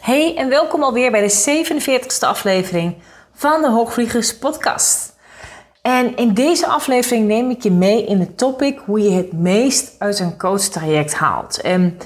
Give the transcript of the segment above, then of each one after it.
Hey en welkom alweer bij de 47e aflevering van de Hoogvliegers Podcast. En in deze aflevering neem ik je mee in het topic hoe je het meest uit een coachtraject haalt. En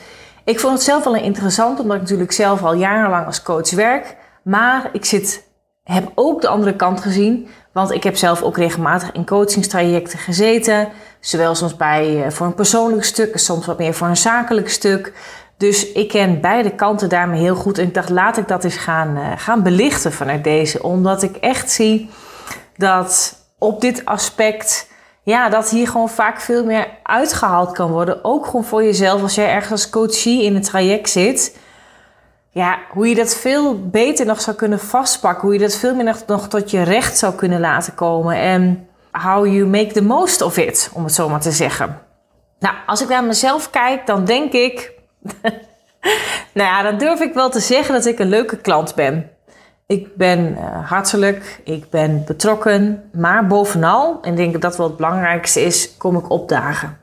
ik vond het zelf wel interessant, omdat ik natuurlijk zelf al jarenlang als coach werk. Maar ik zit, heb ook de andere kant gezien, want ik heb zelf ook regelmatig in coachingstrajecten gezeten. Zowel soms bij, eh, voor een persoonlijk stuk, soms wat meer voor een zakelijk stuk. Dus ik ken beide kanten daarmee heel goed. En ik dacht, laat ik dat eens gaan, uh, gaan belichten vanuit deze. Omdat ik echt zie dat op dit aspect, ja, dat hier gewoon vaak veel meer uitgehaald kan worden. Ook gewoon voor jezelf als jij ergens als coachie in het traject zit. Ja, hoe je dat veel beter nog zou kunnen vastpakken. Hoe je dat veel meer nog, tot je recht zou kunnen laten komen. En how you make the most of it, om het zo maar te zeggen. Nou, als ik naar mezelf kijk, dan denk ik nou ja, dan durf ik wel te zeggen dat ik een leuke klant ben. Ik ben uh, hartelijk, ik ben betrokken, maar bovenal, en denk dat dat wel het belangrijkste is, kom ik opdagen.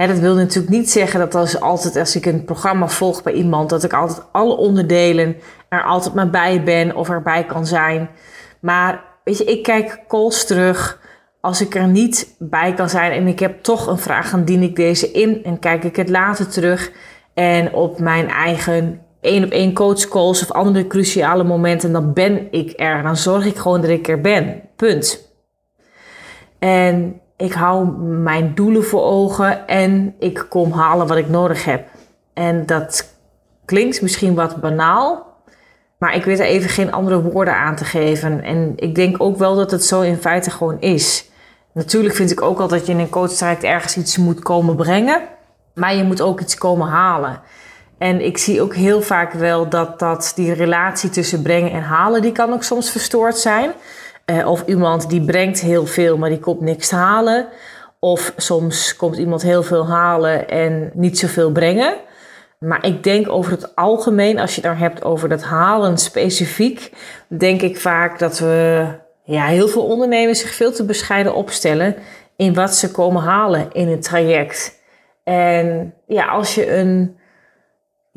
Hè, dat wil natuurlijk niet zeggen dat als, altijd, als ik een programma volg bij iemand, dat ik altijd alle onderdelen er altijd maar bij ben of erbij kan zijn. Maar weet je, ik kijk calls terug. Als ik er niet bij kan zijn en ik heb toch een vraag, dan dien ik deze in en kijk ik het later terug. En op mijn eigen één op één coachcalls of andere cruciale momenten, dan ben ik er. Dan zorg ik gewoon dat ik er ben. Punt. En ik hou mijn doelen voor ogen en ik kom halen wat ik nodig heb. En dat klinkt misschien wat banaal, maar ik weet er even geen andere woorden aan te geven. En ik denk ook wel dat het zo in feite gewoon is. Natuurlijk vind ik ook al dat je in een coachtraject ergens iets moet komen brengen. Maar je moet ook iets komen halen. En ik zie ook heel vaak wel dat, dat die relatie tussen brengen en halen, die kan ook soms verstoord zijn. Uh, of iemand die brengt heel veel, maar die komt niks halen. Of soms komt iemand heel veel halen en niet zoveel brengen. Maar ik denk over het algemeen, als je het nou hebt over dat halen specifiek, denk ik vaak dat we ja, heel veel ondernemers zich veel te bescheiden opstellen in wat ze komen halen in het traject. En ja, als je een,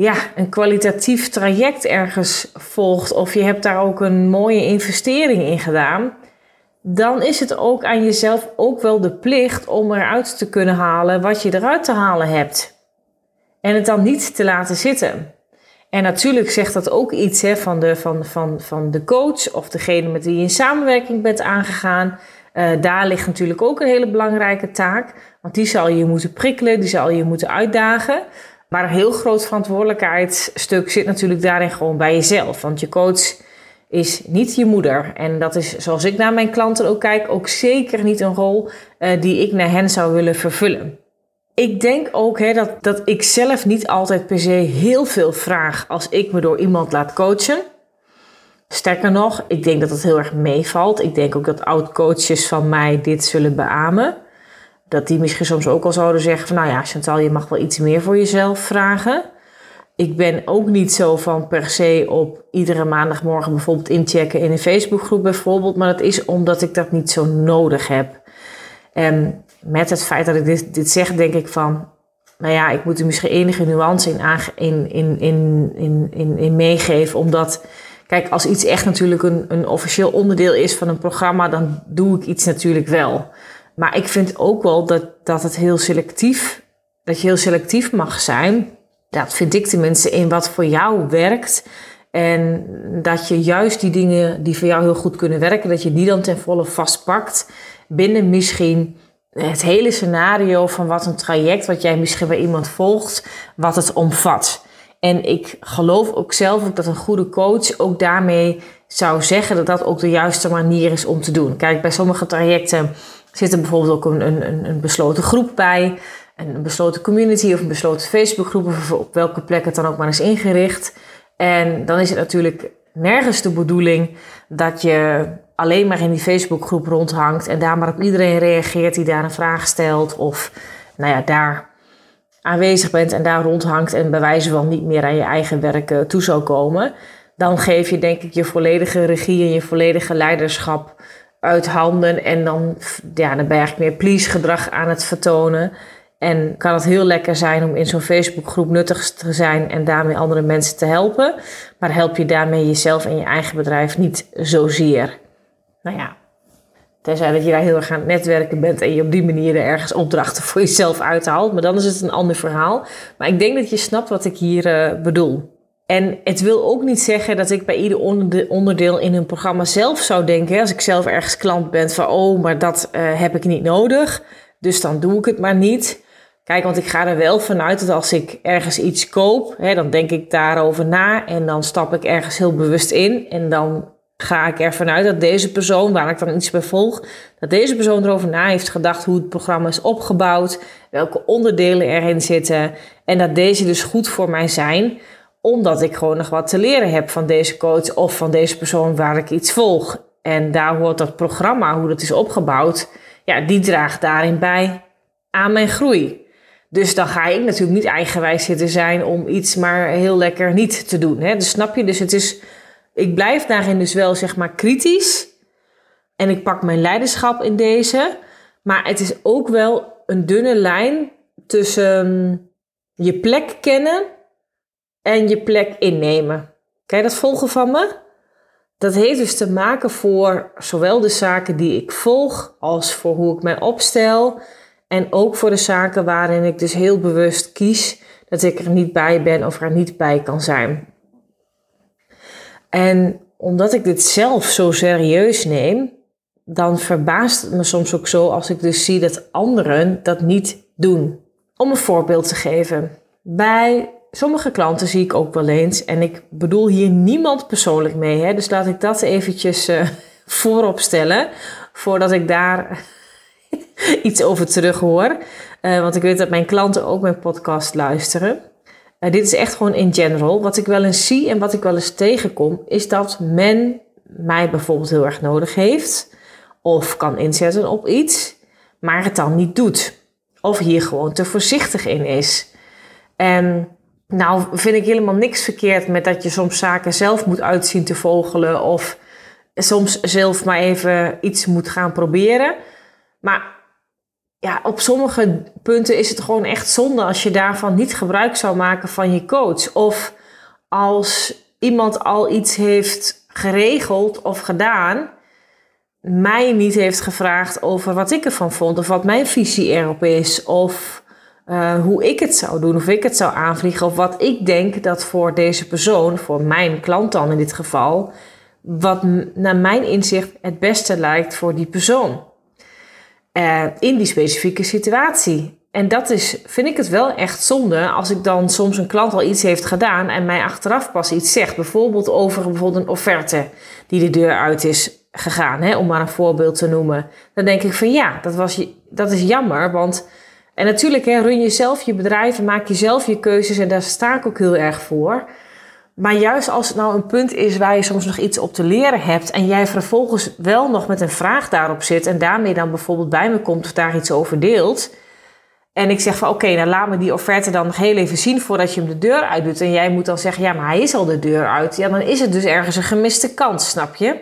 ja, een kwalitatief traject ergens volgt of je hebt daar ook een mooie investering in gedaan, dan is het ook aan jezelf ook wel de plicht om eruit te kunnen halen wat je eruit te halen hebt. En het dan niet te laten zitten. En natuurlijk zegt dat ook iets hè, van, de, van, van, van de coach of degene met wie je in samenwerking bent aangegaan. Uh, daar ligt natuurlijk ook een hele belangrijke taak. Want die zal je moeten prikkelen, die zal je moeten uitdagen. Maar een heel groot verantwoordelijkheidsstuk zit natuurlijk daarin gewoon bij jezelf. Want je coach is niet je moeder. En dat is, zoals ik naar mijn klanten ook kijk, ook zeker niet een rol uh, die ik naar hen zou willen vervullen. Ik denk ook hè, dat, dat ik zelf niet altijd per se heel veel vraag als ik me door iemand laat coachen. Sterker nog, ik denk dat het heel erg meevalt. Ik denk ook dat oud-coaches van mij dit zullen beamen. Dat die misschien soms ook al zouden zeggen van... nou ja, Chantal, je mag wel iets meer voor jezelf vragen. Ik ben ook niet zo van per se op iedere maandagmorgen bijvoorbeeld inchecken in een Facebookgroep bijvoorbeeld. Maar dat is omdat ik dat niet zo nodig heb. En met het feit dat ik dit, dit zeg, denk ik van... nou ja, ik moet er misschien enige nuance in, in, in, in, in, in, in meegeven, omdat Kijk, als iets echt natuurlijk een, een officieel onderdeel is van een programma, dan doe ik iets natuurlijk wel. Maar ik vind ook wel dat, dat het heel selectief, dat je heel selectief mag zijn. Dat vind ik tenminste in wat voor jou werkt. En dat je juist die dingen die voor jou heel goed kunnen werken, dat je die dan ten volle vastpakt binnen misschien het hele scenario van wat een traject, wat jij misschien bij iemand volgt, wat het omvat. En ik geloof ook zelf ook dat een goede coach ook daarmee zou zeggen dat dat ook de juiste manier is om te doen. Kijk, bij sommige trajecten Zit er bijvoorbeeld ook een, een, besloten groep bij, een besloten community of een besloten Facebookgroep of op welke plek het dan ook maar is ingericht. En dan is het natuurlijk nergens de bedoeling dat je alleen maar in die Facebookgroep rondhangt en daar maar op iedereen reageert die daar een vraag stelt of nou ja, daar aanwezig bent en daar rondhangt en bij wijze van niet meer aan je eigen werk eh, toe zou komen. Dan geef je denk ik je volledige regie en je volledige leiderschap uit handen en dan, ja, dan ben je eigenlijk meer please gedrag aan het vertonen. En kan het heel lekker zijn om in zo'n Facebookgroep nuttig te zijn en daarmee andere mensen te helpen. Maar help je daarmee jezelf en je eigen bedrijf niet zozeer. Nou ja, tenzij dat je daar heel erg aan het netwerken bent en je op die manier er ergens opdrachten voor jezelf uithaalt. Maar dan is het een ander verhaal. Maar ik denk dat je snapt wat ik hier uh, bedoel. En het wil ook niet zeggen dat ik bij ieder onderdeel in een programma zelf zou denken, als ik zelf ergens klant ben, van oh, maar dat uh, heb ik niet nodig. Dus dan doe ik het maar niet. Kijk, want ik ga er wel vanuit dat als ik ergens iets koop, hè, dan denk ik daarover na en dan stap ik ergens heel bewust in. En dan ga ik ervan uit dat deze persoon, waar ik dan iets bij volg, dat deze persoon erover na heeft gedacht hoe het programma is opgebouwd, welke onderdelen erin zitten en dat deze dus goed voor mij zijn, omdat ik gewoon nog wat te leren heb van deze coach of van deze persoon waar ik iets volg. En daar hoort dat programma, hoe dat is opgebouwd, ja, die draagt daarin bij aan mijn groei. Dus dan ga ik natuurlijk niet eigenwijs zitten zijn om iets maar heel lekker niet te doen. Hè? Dus snap je? Dus het is, ik blijf daarin dus wel zeg maar kritisch. En ik pak mijn leiderschap in deze. Maar het is ook wel een dunne lijn tussen je plek kennen en je plek innemen. Kan je dat volgen van me? Dat heeft dus te maken voor zowel de zaken die ik volg als voor hoe ik mij opstel en ook voor de zaken waarin ik dus heel bewust kies dat ik er niet bij ben of er niet bij kan zijn. En omdat ik dit zelf zo serieus neem, dan verbaast het me soms ook zo als ik dus zie dat anderen dat niet doen. Om een voorbeeld te geven. Bij sommige klanten zie ik ook wel eens, en ik bedoel hier niemand persoonlijk mee, hè, dus laat ik dat eventjes uh, voorop stellen, voordat ik daar iets over terug hoor. Uh, want ik weet dat mijn klanten ook mijn podcast luisteren. Uh, dit is echt gewoon in general. Wat ik wel eens zie en wat ik wel eens tegenkom, is dat men mij bijvoorbeeld heel erg nodig heeft. Of kan inzetten op iets, maar het dan niet doet. Of hier gewoon te voorzichtig in is. En nou vind ik helemaal niks verkeerd met dat je soms zaken zelf moet uitzien te vogelen. Of soms zelf maar even iets moet gaan proberen. Maar ja, op sommige punten is het gewoon echt zonde als je daarvan niet gebruik zou maken van je coach. Of als iemand al iets heeft geregeld of gedaan, mij niet heeft gevraagd over wat ik ervan vond of wat mijn visie erop is. Of uh, hoe ik het zou doen, of ik het zou aanvliegen, of wat ik denk dat voor deze persoon, voor mijn klant dan in dit geval, wat naar mijn inzicht het beste lijkt voor die persoon. Uh, in die specifieke situatie. En dat is, vind ik het wel echt zonde als ik dan soms een klant al iets heeft gedaan en mij achteraf pas iets zegt. Bijvoorbeeld over bijvoorbeeld een offerte die de deur uit is gegaan, hè, om maar een voorbeeld te noemen. Dan denk ik van ja, dat, was, dat is jammer, want... En natuurlijk, hè, run je zelf je bedrijf en maak je zelf je keuzes en daar sta ik ook heel erg voor. Maar juist als het nou een punt is waar je soms nog iets op te leren hebt en jij vervolgens wel nog met een vraag daarop zit en daarmee dan bijvoorbeeld bij me komt of daar iets over deelt. En ik zeg van oké, nou laat me die offerte dan nog heel even zien voordat je hem de deur uit doet. En jij moet dan zeggen, ja, maar hij is al de deur uit. Ja, dan is het dus ergens een gemiste kans, snap je?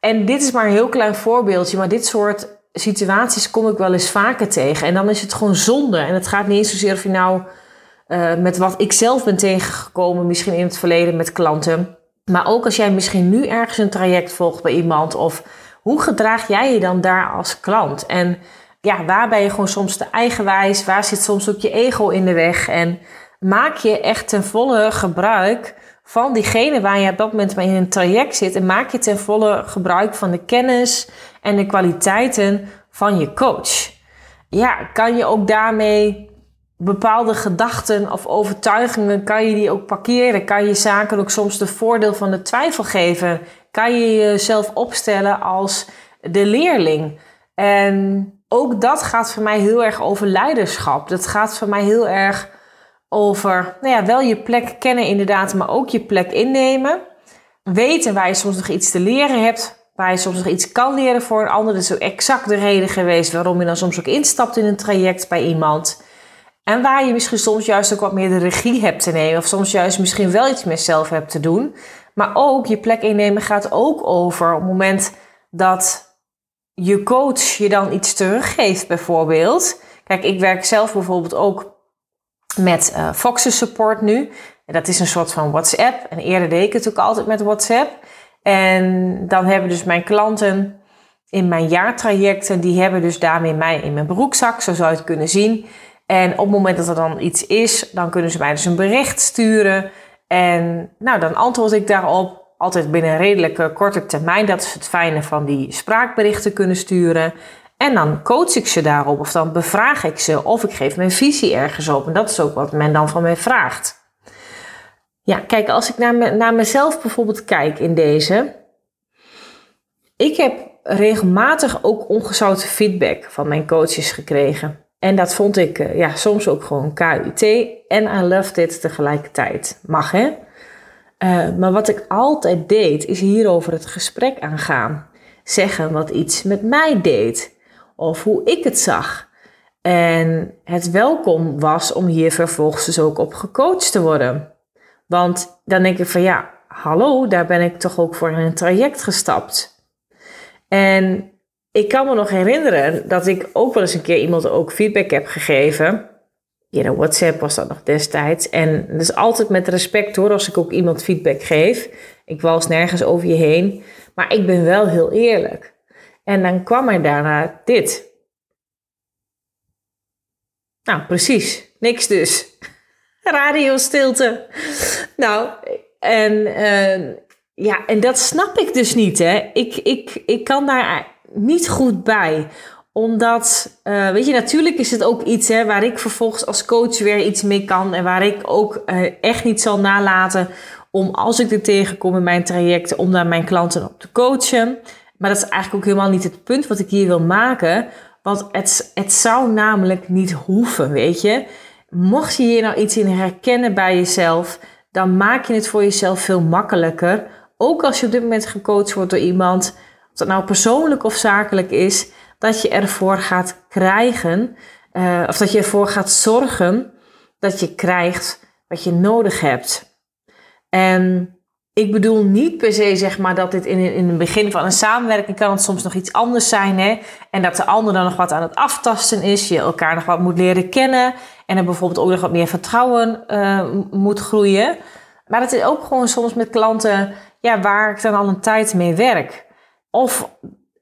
En dit is maar een heel klein voorbeeldje, maar dit soort situaties kom ik wel eens vaker tegen. En dan is het gewoon zonde. En het gaat niet eens zozeer of je nou uh, met wat ik zelf ben tegengekomen, misschien in het verleden met klanten. Maar ook als jij misschien nu ergens een traject volgt bij iemand, of hoe gedraag jij je dan daar als klant? En ja, waar ben je gewoon soms te eigenwijs? Waar zit soms ook je ego in de weg? En maak je echt ten volle gebruik van diegene waar je op dat moment mee in een traject zit. En maak je ten volle gebruik van de kennis en de kwaliteiten van je coach. Ja, kan je ook daarmee bepaalde gedachten of overtuigingen, kan je die ook parkeren? Kan je zaken ook soms de voordeel van de twijfel geven? Kan je jezelf opstellen als de leerling? En ook dat gaat voor mij heel erg over leiderschap. Dat gaat voor mij heel erg over, nou ja, wel je plek kennen inderdaad, maar ook je plek innemen. Weten waar je soms nog iets te leren hebt, waar je soms nog iets kan leren voor een ander. Dat is ook exact de reden geweest waarom je dan soms ook instapt in een traject bij iemand. En waar je misschien soms juist ook wat meer de regie hebt te nemen. Of soms juist misschien wel iets meer zelf hebt te doen. Maar ook je plek innemen gaat ook over op het moment dat je coach je dan iets teruggeeft bijvoorbeeld. Kijk, ik werk zelf bijvoorbeeld ook met uh, Support nu. En dat is een soort van WhatsApp. En eerder deed ik het ook altijd met WhatsApp. En dan hebben dus mijn klanten in mijn jaartrajecten, die hebben dus daarmee mij in mijn broekzak, zo zou je het kunnen zien. En op het moment dat er dan iets is, dan kunnen ze mij dus een bericht sturen. En nou, dan antwoord ik daarop altijd binnen een redelijke korte termijn. Dat is het fijne van die spraakberichten kunnen sturen. En dan coach ik ze daarop of dan bevraag ik ze of ik geef mijn visie ergens op. En dat is ook wat men dan van mij vraagt. Ja, kijk, als ik naar, naar mezelf bijvoorbeeld kijk in deze. Ik heb regelmatig ook ongezouten feedback van mijn coaches gekregen. En dat vond ik eh, ja, soms ook gewoon KUT en I loved it tegelijkertijd. Mag hè? Uh, maar wat ik altijd deed, is hierover het gesprek aangaan. Zeggen wat iets met mij deed. Of hoe ik het zag. En het welkom was om hier vervolgens dus ook op gecoacht te worden. Want dan denk ik van ja, hallo, daar ben ik toch ook voor in een traject gestapt. En ik kan me nog herinneren dat ik ook wel eens een keer iemand ook feedback heb gegeven. Ja, know, WhatsApp was dat nog destijds. En dat is altijd met respect hoor, als ik ook iemand feedback geef. Ik wals nergens over je heen. Maar ik ben wel heel eerlijk. En dan kwam er daarna dit. Nou, precies. Niks dus. Radiostilte. Nou, en uh, ja, en dat snap ik dus niet, hè. Ik, ik, ik kan daar niet goed bij omdat, uh, weet je, natuurlijk is het ook iets hè, waar ik vervolgens als coach weer iets mee kan. En waar ik ook uh, echt niet zal nalaten om, als ik er tegenkom in mijn trajecten, om daar mijn klanten op te coachen. Maar dat is eigenlijk ook helemaal niet het punt wat ik hier wil maken. Want het, het zou namelijk niet hoeven, weet je. Mocht je hier nou iets in herkennen bij jezelf, dan maak je het voor jezelf veel makkelijker. Ook als je op dit moment gecoacht wordt door iemand, of dat nou persoonlijk of zakelijk is dat je ervoor gaat krijgen, uh, of dat je ervoor gaat zorgen dat je krijgt wat je nodig hebt. En ik bedoel niet per se zeg maar dat dit in, in het begin van een samenwerking kan het soms nog iets anders zijn. Hè? En dat de ander dan nog wat aan het aftasten is. Je elkaar nog wat moet leren kennen. En er bijvoorbeeld ook nog wat meer vertrouwen uh, moet groeien. Maar het is ook gewoon soms met klanten ja, waar ik dan al een tijd mee werk. Of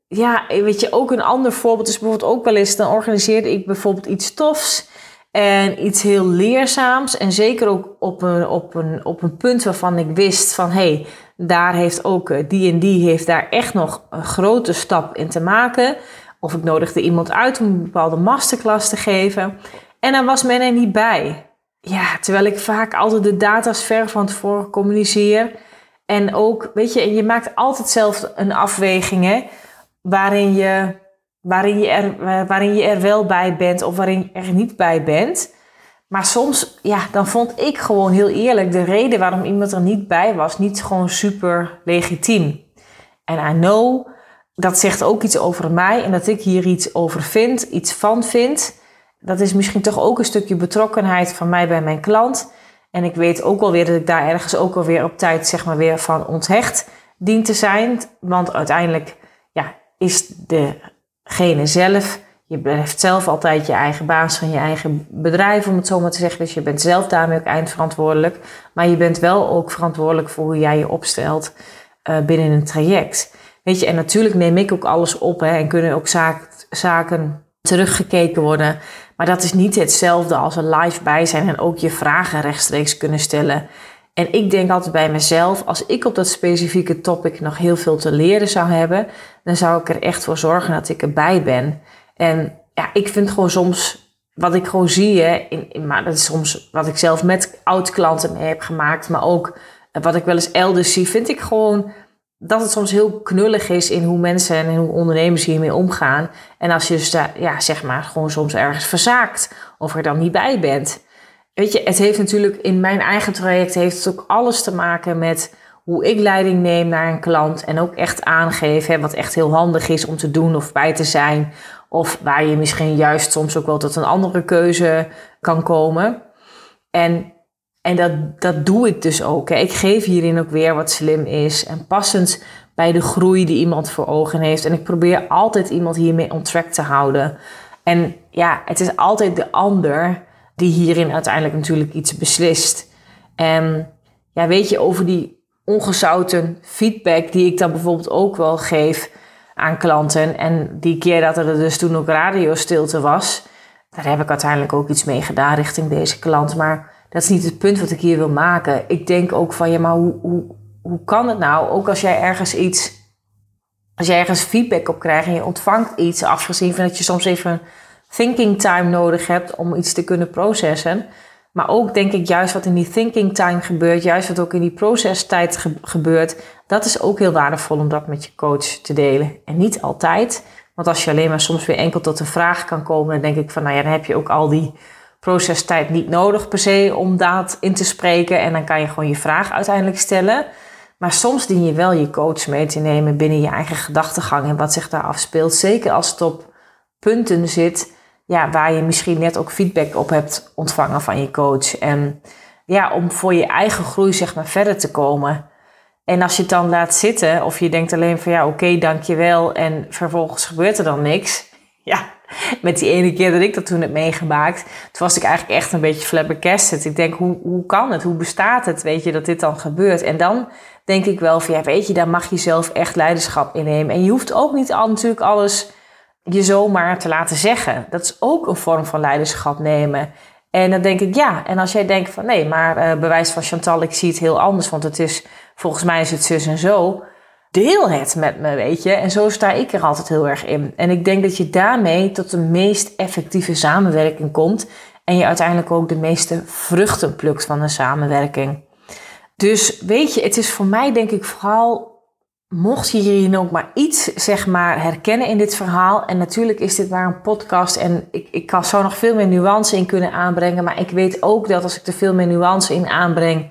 ja, weet je, ook een ander voorbeeld is bijvoorbeeld ook wel eens, dan organiseerde ik bijvoorbeeld iets tofs en iets heel leerzaams. En zeker ook op een, op een, op een punt waarvan ik wist van, hé, hey, daar heeft ook eh, die en die heeft daar echt nog een grote stap in te maken. Of ik nodigde iemand uit om een bepaalde masterclass te geven. En dan was men er niet bij. Ja, terwijl ik vaak altijd de data's ver van tevoren communiceer. En ook, weet je, je maakt altijd zelf een afweging, waarin je, waarin, je er, waarin je er wel bij bent of waarin je er niet bij bent. Maar soms, ja, dan vond ik gewoon heel eerlijk de reden waarom iemand er niet bij was, niet gewoon super legitiem. En I know, dat zegt ook iets over mij en dat ik hier iets over vind, iets van vind. Dat is misschien toch ook een stukje betrokkenheid van mij bij mijn klant. En ik weet ook wel weer dat ik daar ergens ook alweer op tijd zeg maar weer van onthecht dien te zijn. Want uiteindelijk is degene zelf. Je blijft zelf altijd je eigen baas van je eigen bedrijf, om het zo maar te zeggen. Dus je bent zelf daarmee ook eindverantwoordelijk. Maar je bent wel ook verantwoordelijk voor hoe jij je opstelt uh, binnen een traject. Weet je, en natuurlijk neem ik ook alles op hè, en kunnen ook zaak, zaken teruggekeken worden. Maar dat is niet hetzelfde als er live bij zijn en ook je vragen rechtstreeks kunnen stellen. En ik denk altijd bij mezelf, als ik op dat specifieke topic nog heel veel te leren zou hebben, dan zou ik er echt voor zorgen dat ik erbij ben. En ja, ik vind gewoon soms, wat ik gewoon zie, hè, in, in, maar dat is soms wat ik zelf met oud-klanten mee heb gemaakt, maar ook wat ik wel eens elders zie, vind ik gewoon dat het soms heel knullig is in hoe mensen en hoe ondernemers hiermee omgaan. En als je dus daar, ja, zeg maar, gewoon soms ergens verzaakt of er dan niet bij bent. Weet je, het heeft natuurlijk in mijn eigen traject heeft het ook alles te maken met hoe ik leiding neem naar een klant en ook echt aangeven wat echt heel handig is om te doen of bij te zijn. Of waar je misschien juist soms ook wel tot een andere keuze kan komen. En, en dat, dat doe ik dus ook. Hè. Ik geef hierin ook weer wat slim is en passend bij de groei die iemand voor ogen heeft. En ik probeer altijd iemand hiermee on track te houden. En ja, het is altijd de ander die hierin uiteindelijk natuurlijk iets beslist. En ja, weet je, over die ongezouten feedback die ik dan bijvoorbeeld ook wel geef aan klanten. En die keer dat er dus toen ook radiostilte was, daar heb ik uiteindelijk ook iets mee gedaan richting deze klant. Maar dat is niet het punt wat ik hier wil maken. Ik denk ook van, ja, maar hoe, hoe, hoe kan het nou? Ook als jij ergens iets, als jij ergens feedback op krijgt en je ontvangt iets, afgezien van dat je soms even thinking time nodig hebt om iets te kunnen processen. Maar ook denk ik juist wat in die thinking time gebeurt, juist wat ook in die processtijd ge gebeurt, dat is ook heel waardevol om dat met je coach te delen. En niet altijd, want als je alleen maar soms weer enkel tot een vraag kan komen, dan denk ik van, nou ja, dan heb je ook al die procestijd niet nodig per se om dat in te spreken. En dan kan je gewoon je vraag uiteindelijk stellen. Maar soms dien je wel je coach mee te nemen binnen je eigen gedachtegang en wat zich daar afspeelt. Zeker als het op punten zit ja, waar je misschien net ook feedback op hebt ontvangen van je coach. En ja, om voor je eigen groei zeg maar verder te komen. En als je het dan laat zitten of je denkt alleen van ja, oké, dankjewel. En vervolgens gebeurt er dan niks. Ja, met die ene keer dat ik dat toen heb meegemaakt, toen was ik eigenlijk echt een beetje flabbergasted. Ik denk, hoe, hoe kan het? Hoe bestaat het? Weet je, dat dit dan gebeurt? En dan denk ik wel van ja, weet je, daar mag je zelf echt leiderschap in nemen. En je hoeft ook niet al natuurlijk alles je zomaar te laten zeggen. Dat is ook een vorm van leiderschap nemen. En dan denk ik ja. En als jij denkt van nee, maar uh, bewijs van Chantal, ik zie het heel anders, want het is volgens mij is het zus en zo. Deel het met me, weet je. En zo sta ik er altijd heel erg in. En ik denk dat je daarmee tot de meest effectieve samenwerking komt. En je uiteindelijk ook de meeste vruchten plukt van een samenwerking. Dus weet je, het is voor mij denk ik vooral mocht je hierin ook maar iets zeg maar, herkennen in dit verhaal. En natuurlijk is dit maar een podcast en ik, ik kan zo nog veel meer nuance in kunnen aanbrengen. Maar ik weet ook dat als ik er veel meer nuance in aanbreng,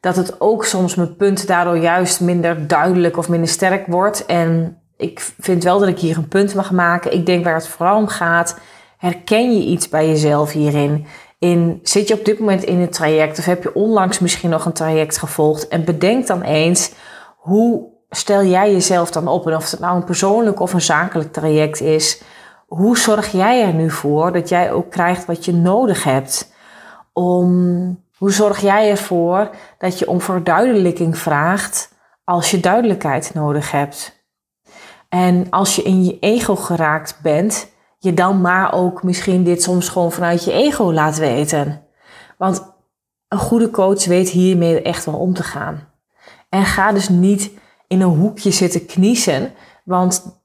dat het ook soms mijn punt daardoor juist minder duidelijk of minder sterk wordt. En ik vind wel dat ik hier een punt mag maken. Ik denk waar het vooral om gaat, herken je iets bij jezelf hierin? In, zit je op dit moment in een traject of heb je onlangs misschien nog een traject gevolgd? En bedenk dan eens hoe stel jij jezelf dan op? En of het nou een persoonlijk of een zakelijk traject is, hoe zorg jij er nu voor dat jij ook krijgt wat je nodig hebt? Om, hoe zorg jij ervoor dat je om verduidelijking vraagt als je duidelijkheid nodig hebt? En als je in je ego geraakt bent, je dan maar ook misschien dit soms gewoon vanuit je ego laat weten. Want een goede coach weet hiermee echt wel om te gaan. En ga dus niet in een hoekje zitten kniezen. Want,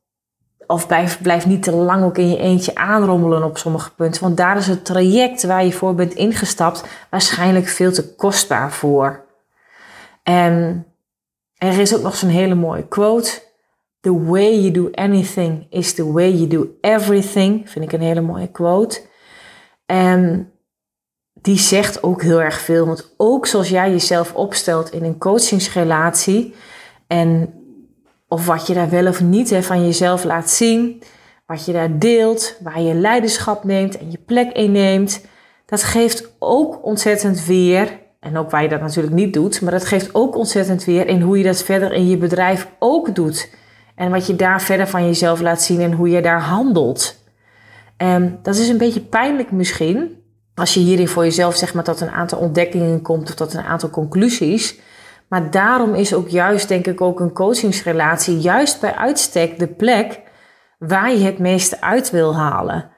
of blijf, blijf niet te lang ook in je eentje aanrommelen op sommige punten. Want daar is het traject waar je voor bent ingestapt waarschijnlijk veel te kostbaar voor. En er is ook nog zo'n hele mooie quote. The way you do anything is the way you do everything. Vind ik een hele mooie quote. En die zegt ook heel erg veel. Want ook zoals jij jezelf opstelt in een coachingsrelatie, en of wat je daar wel of niet hè, van jezelf laat zien, wat je daar deelt, waar je leiderschap neemt en je plek inneemt, dat geeft ook ontzettend weer. En ook waar je dat natuurlijk niet doet, maar dat geeft ook ontzettend weer in hoe je dat verder in je bedrijf ook doet. En wat je daar verder van jezelf laat zien en hoe je daar handelt. En dat is een beetje pijnlijk misschien, als je hierin voor jezelf zeg maar tot een aantal ontdekkingen komt of tot een aantal conclusies. Maar daarom is ook juist, denk ik, ook een coachingsrelatie juist bij uitstek de plek waar je het meeste uit wil halen.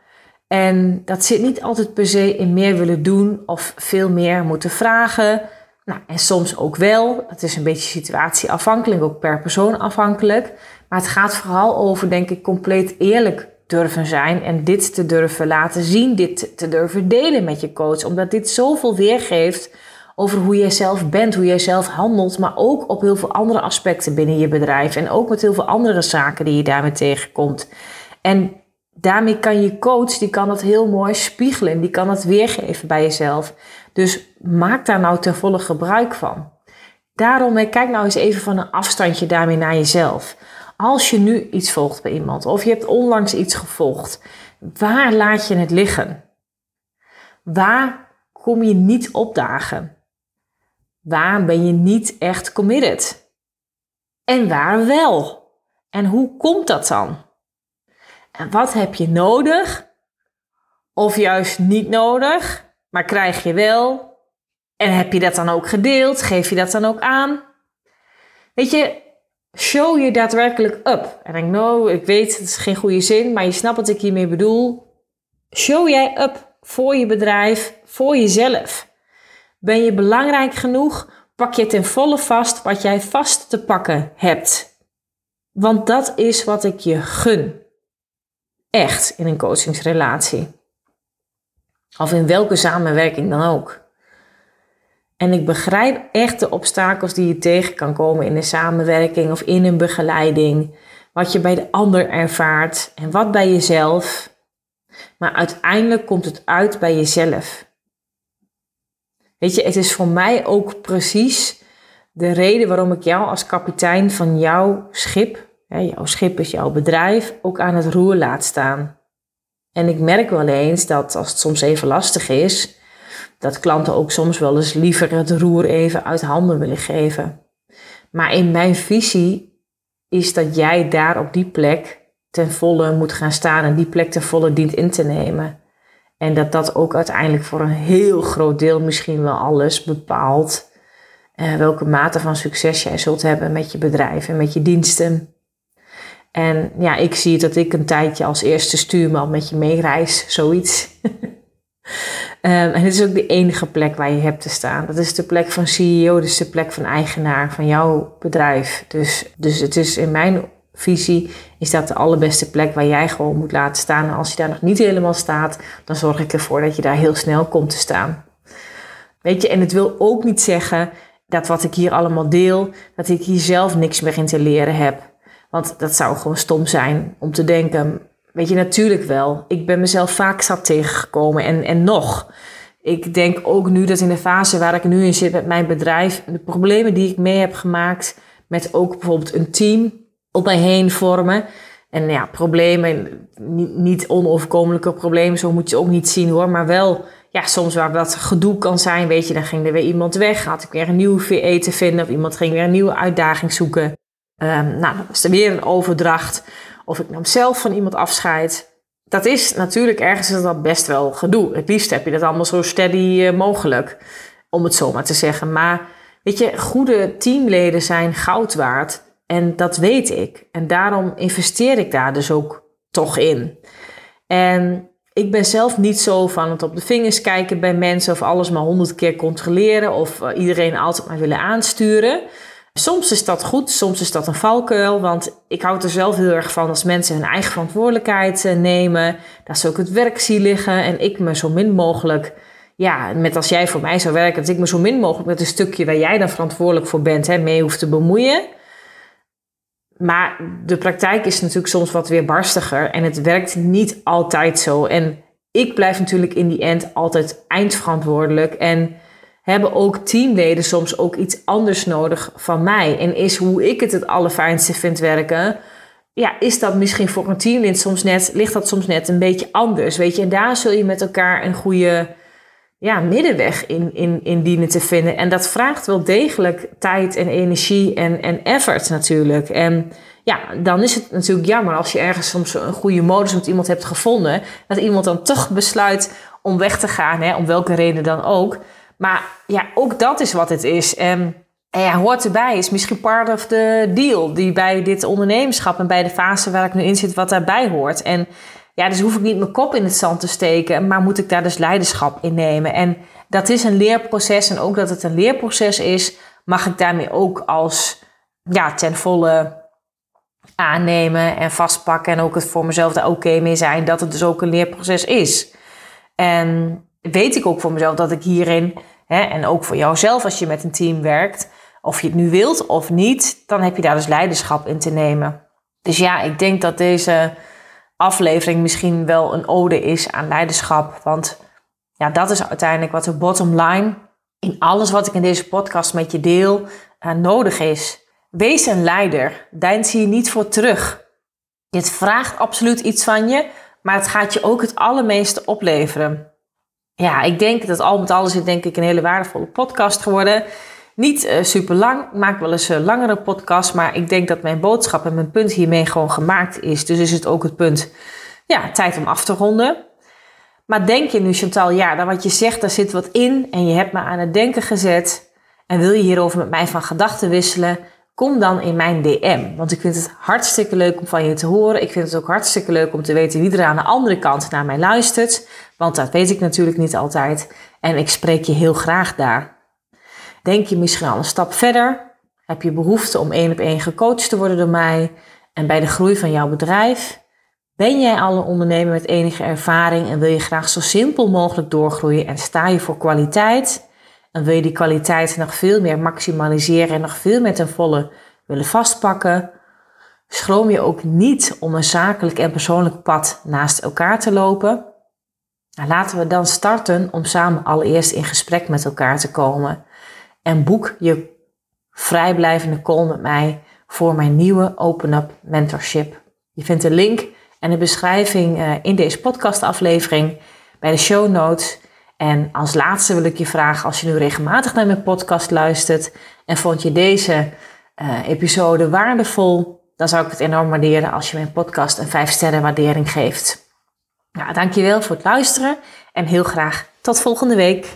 En dat zit niet altijd per se in meer willen doen of veel meer moeten vragen. Nou, en soms ook wel. Het is een beetje situatieafhankelijk, ook per persoon afhankelijk. Maar het gaat vooral over, denk ik, compleet eerlijk durven zijn en dit te durven laten zien, dit te durven delen met je coach. Omdat dit zoveel weergeeft over hoe jij zelf bent, hoe jij zelf handelt, maar ook op heel veel andere aspecten binnen je bedrijf en ook met heel veel andere zaken die je daarmee tegenkomt. En daarmee kan je coach, die kan dat heel mooi spiegelen, die kan dat weergeven bij jezelf. Dus maak daar nou ten volle gebruik van. Daarom, kijk nou eens even van een afstandje daarmee naar jezelf. Als je nu iets volgt bij iemand of je hebt onlangs iets gevolgd, waar laat je het liggen? Waar kom je niet opdagen? Waar ben je niet echt committed? En waar wel? En hoe komt dat dan? En wat heb je nodig? Of juist niet nodig, maar krijg je wel? En heb je dat dan ook gedeeld? Geef je dat dan ook aan? Weet je, show je daadwerkelijk up. En ik know, ik weet, het is geen goede zin, maar je snapt wat ik hiermee bedoel. Show jij up voor je bedrijf, voor jezelf. Ben je belangrijk genoeg? Pak je ten volle vast wat jij vast te pakken hebt. Want dat is wat ik je gun. Echt in een coachingsrelatie. Of in welke samenwerking dan ook. En ik begrijp echt de obstakels die je tegen kan komen in een samenwerking of in een begeleiding. Wat je bij de ander ervaart en wat bij jezelf. Maar uiteindelijk komt het uit bij jezelf. Weet je, het is voor mij ook precies de reden waarom ik jou als kapitein van jouw schip, hè, jouw schip is jouw bedrijf, ook aan het roer laat staan. En ik merk wel eens dat als het soms even lastig is, dat klanten ook soms wel eens liever het roer even uit handen willen geven. Maar in mijn visie is dat jij daar op die plek ten volle moet gaan staan en die plek ten volle dient in te nemen. En dat dat ook uiteindelijk voor een heel groot deel misschien wel alles bepaalt. Eh, welke mate van succes jij zult hebben met je bedrijf en met je diensten. En ja, ik zie dat ik een tijdje als eerste stuurman met je meereis, zoiets. Um, en het is ook de enige plek waar je hebt te staan. Dat is de plek van CEO, dat is de plek van eigenaar van jouw bedrijf. Dus, dus het is in mijn visie is dat de allerbeste plek waar jij gewoon moet laten staan. En als je daar nog niet helemaal staat, dan zorg ik ervoor dat je daar heel snel komt te staan. Weet je, en het wil ook niet zeggen dat wat ik hier allemaal deel, dat ik hier zelf niks meer in te leren heb. Want dat zou gewoon stom zijn om te denken, Weet je, natuurlijk wel. Ik ben mezelf vaak zat tegengekomen en, en nog. Ik denk ook nu dat in de fase waar ik nu in zit met mijn bedrijf, de problemen die ik mee heb gemaakt met ook bijvoorbeeld een team op mij heen vormen. En ja, problemen, niet, onoverkomelijke problemen, zo moet je ook niet zien hoor, maar wel ja, soms waar dat gedoe kan zijn, weet je, dan ging er weer iemand weg, had ik weer een nieuwe VE te vinden of iemand ging weer een nieuwe uitdaging zoeken. Um, nou, dan was er weer een overdracht of ik nam zelf van iemand afscheid. Dat is natuurlijk ergens is dat best wel gedoe. Het liefst heb je dat allemaal zo steady eh, mogelijk, om het zo maar te zeggen. Maar weet je, goede teamleden zijn goud waard. En dat weet ik. En daarom investeer ik daar dus ook toch in. En ik ben zelf niet zo van het op de vingers kijken bij mensen of alles maar honderd keer controleren of eh, iedereen altijd maar willen aansturen. Soms is dat goed, soms is dat een valkuil, want ik houd er zelf heel erg van als mensen hun eigen verantwoordelijkheid eh, nemen, dat ze ook het werk zien liggen en ik me zo min mogelijk, ja, met als jij voor mij zou werken, dat ik me zo min mogelijk met een stukje waar jij dan verantwoordelijk voor bent, hè, mee hoef te bemoeien. Maar de praktijk is natuurlijk soms wat weer barstiger en het werkt niet altijd zo. En ik blijf natuurlijk in die end altijd eindverantwoordelijk en hebben ook teamleden soms ook iets anders nodig van mij. En is hoe ik het het allerfijnste vind werken, ja, is dat misschien voor een teamlid soms net, ligt dat soms net een beetje anders, weet je. En daar zul je met elkaar een goede ja, middenweg in, in, in dienen te vinden. En dat vraagt wel degelijk tijd en energie en, en effort natuurlijk. En ja, dan is het natuurlijk jammer als je ergens soms een goede modus met iemand hebt gevonden, dat iemand dan toch besluit om weg te gaan, hè, om welke reden dan ook. Maar ja, ook dat is wat het is. En, en ja, hoort erbij, is misschien part of the deal die bij dit ondernemerschap en bij de fase waar ik nu in zit, wat daarbij hoort. En ja, dus hoef ik niet mijn kop in het zand te steken, maar moet ik daar dus leiderschap in nemen. En dat is een leerproces en ook dat het een leerproces is, mag ik daarmee ook als ja, ten volle aannemen en vastpakken en ook het voor mezelf daar oké mee zijn dat het dus ook een leerproces is. En weet ik ook voor mezelf dat ik hierin Hè? En ook voor jouzelf als je met een team werkt. Of je het nu wilt of niet, dan heb je daar dus leiderschap in te nemen. Dus ja, ik denk dat deze aflevering misschien wel een ode is aan leiderschap. Want ja, dat is uiteindelijk wat de bottom line in alles wat ik in deze podcast met je deel uh, nodig is. Wees een leider. Deins hier niet voor terug. Dit vraagt absoluut iets van je, maar het gaat je ook het allermeeste opleveren. Ja, ik denk dat al met alles is denk ik een hele waardevolle podcast geworden. Niet uh, super lang, ik maak wel eens een langere podcast, maar ik denk dat mijn boodschap en mijn punt hiermee gewoon gemaakt is. Dus is het ook het punt, ja, tijd om af te ronden. Maar denk je nu, Chantal, ja, dan wat je zegt, daar zit wat in en je hebt me aan het denken gezet en wil je hierover met mij van gedachten wisselen, kom dan in mijn DM. Want ik vind het hartstikke leuk om van je te horen. Ik vind het ook hartstikke leuk om te weten wie er aan de andere kant naar mij luistert. Want dat weet ik natuurlijk niet altijd. En ik spreek je heel graag daar. Denk je misschien al een stap verder? Heb je behoefte om één op één gecoacht te worden door mij en bij de groei van jouw bedrijf? Ben jij al een ondernemer met enige ervaring en wil je graag zo simpel mogelijk doorgroeien en sta je voor kwaliteit? En wil je die kwaliteit nog veel meer maximaliseren en nog veel meer ten volle willen vastpakken? Schroom je ook niet om een zakelijk en persoonlijk pad naast elkaar te lopen? Nou, laten we dan starten om samen allereerst in gesprek met elkaar te komen en boek je vrijblijvende call met mij voor mijn nieuwe Open Up Mentorship. Je vindt de link en de beschrijving eh, in deze podcastaflevering bij de show notes. En als laatste wil ik je vragen, als je nu regelmatig naar mijn podcast luistert en vond je deze uh, episode waardevol, dan zou ik het enorm waarderen als je mijn podcast een 5 sterren waardering geeft. Nou, dankjewel voor het luisteren en heel graag tot volgende week.